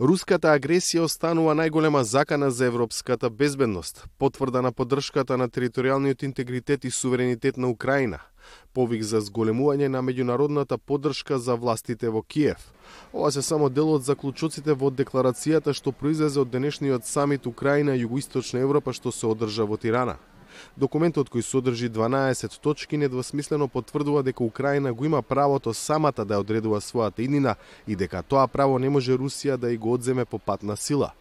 Руската агресија останува најголема закана за европската безбедност, потврда на поддршката на територијалниот интегритет и суверенитет на Украина, повик за зголемување на меѓународната поддршка за властите во Киев. Ова се само дел од заклучоците во декларацијата што произлезе од денешниот самит Украина и Југоисточна Европа што се одржа во Тирана. Документот кој содржи 12 точки недвосмислено потврдува дека Украина го има правото самата да одредува својата иднина и дека тоа право не може Русија да и го одземе по пат на сила.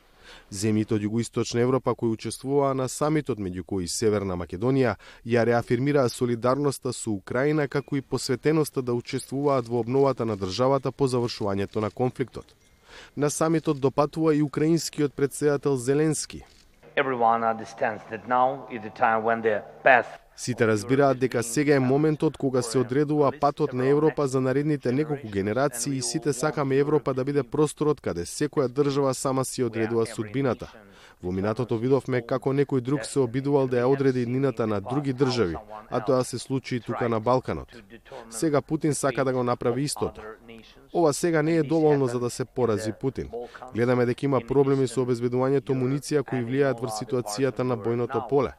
Земјите од Југоисточна Европа кои учествуваа на самитот меѓу кои Северна Македонија ја реафирмираа солидарноста со Украина како и посветеноста да учествуваат во обновата на државата по завршувањето на конфликтот. На самитот допатува и украинскиот председател Зеленски, everyone understands that now is the time when the path Сите разбираат дека сега е моментот кога се одредува патот на Европа за наредните неколку генерации и сите сакаме Европа да биде просторот каде секоја држава сама си одредува судбината. Во минатото видовме како некој друг се обидувал да ја одреди нината на други држави, а тоа се случи и тука на Балканот. Сега Путин сака да го направи истото. Ова сега не е доволно за да се порази Путин. Гледаме дека има проблеми со обезбедувањето муниција кои влијаат врз ситуацијата на бојното поле.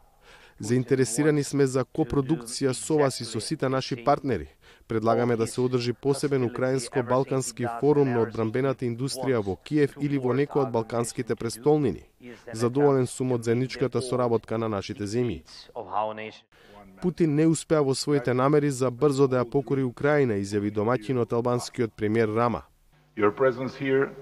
Заинтересирани сме за копродукција со вас и со сите наши партнери. Предлагаме да се одржи посебен украинско-балкански форум на одбранбената индустрија во Киев или во некој од балканските престолнини. Задоволен сум од заедничката соработка на нашите земји. Путин не успеа во своите намери за брзо да ја покори Украина, изјави домаќинот албанскиот премиер Рама. Your presence here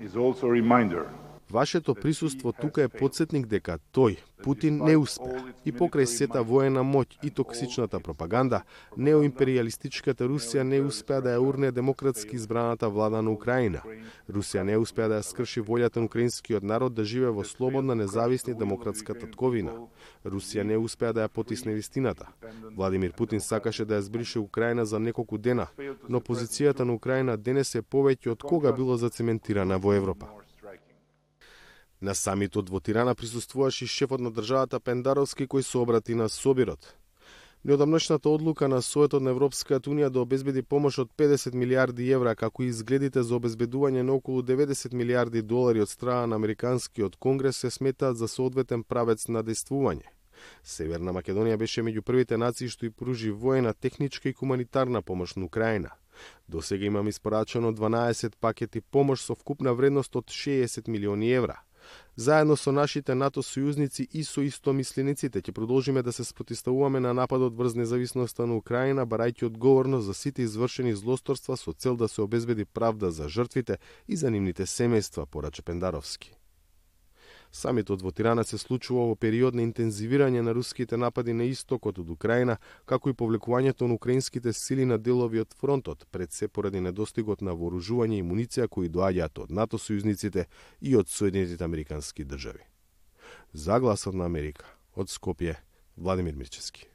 is also a reminder Вашето присуство тука е подсетник дека тој, Путин, не успеа. И покрај сета воена моќ и токсичната пропаганда, неоимпериалистичката Русија не успеа да ја урне демократски избраната влада на Украина. Русија не успеа да ја скрши волјата на украинскиот народ да живее во слободна, независна и демократска татковина. Русија не успеа да ја потисне вистината. Владимир Путин сакаше да ја збрише Украина за неколку дена, но позицијата на Украина денес е повеќе од кога било зацементирана во Европа. На самитот во Тирана присуствуваше и шефот на државата Пендаровски кој се обрати на Собирот. Неодамнашната одлука на Советот на Европската Унија да обезбеди помош од 50 милиарди евра, како и изгледите за обезбедување на околу 90 милиарди долари од страна на Американскиот Конгрес се сметаат за соодветен правец на действување. Северна Македонија беше меѓу првите нации што и пружи воена, техничка и хуманитарна помош на Украина. До сега имам испорачено 12 пакети помош со вкупна вредност од 60 милиони евра. Заедно со нашите НАТО сојузници и со истомислениците ќе продолжиме да се спротиставуваме на нападот врз независноста на Украина, барајќи одговорност за сите извршени злосторства со цел да се обезбеди правда за жртвите и за нивните семејства, порача Пендаровски. Самитот во Тирана се случува во период на интензивирање на руските напади на истокот од Украина, како и повлекувањето на украинските сили на делови од фронтот, пред се поради недостигот на вооружување и муниција кои доаѓаат од НАТО сојузниците и од Соединетите Американски држави. Загласот на Америка од Скопје, Владимир Мирчевски.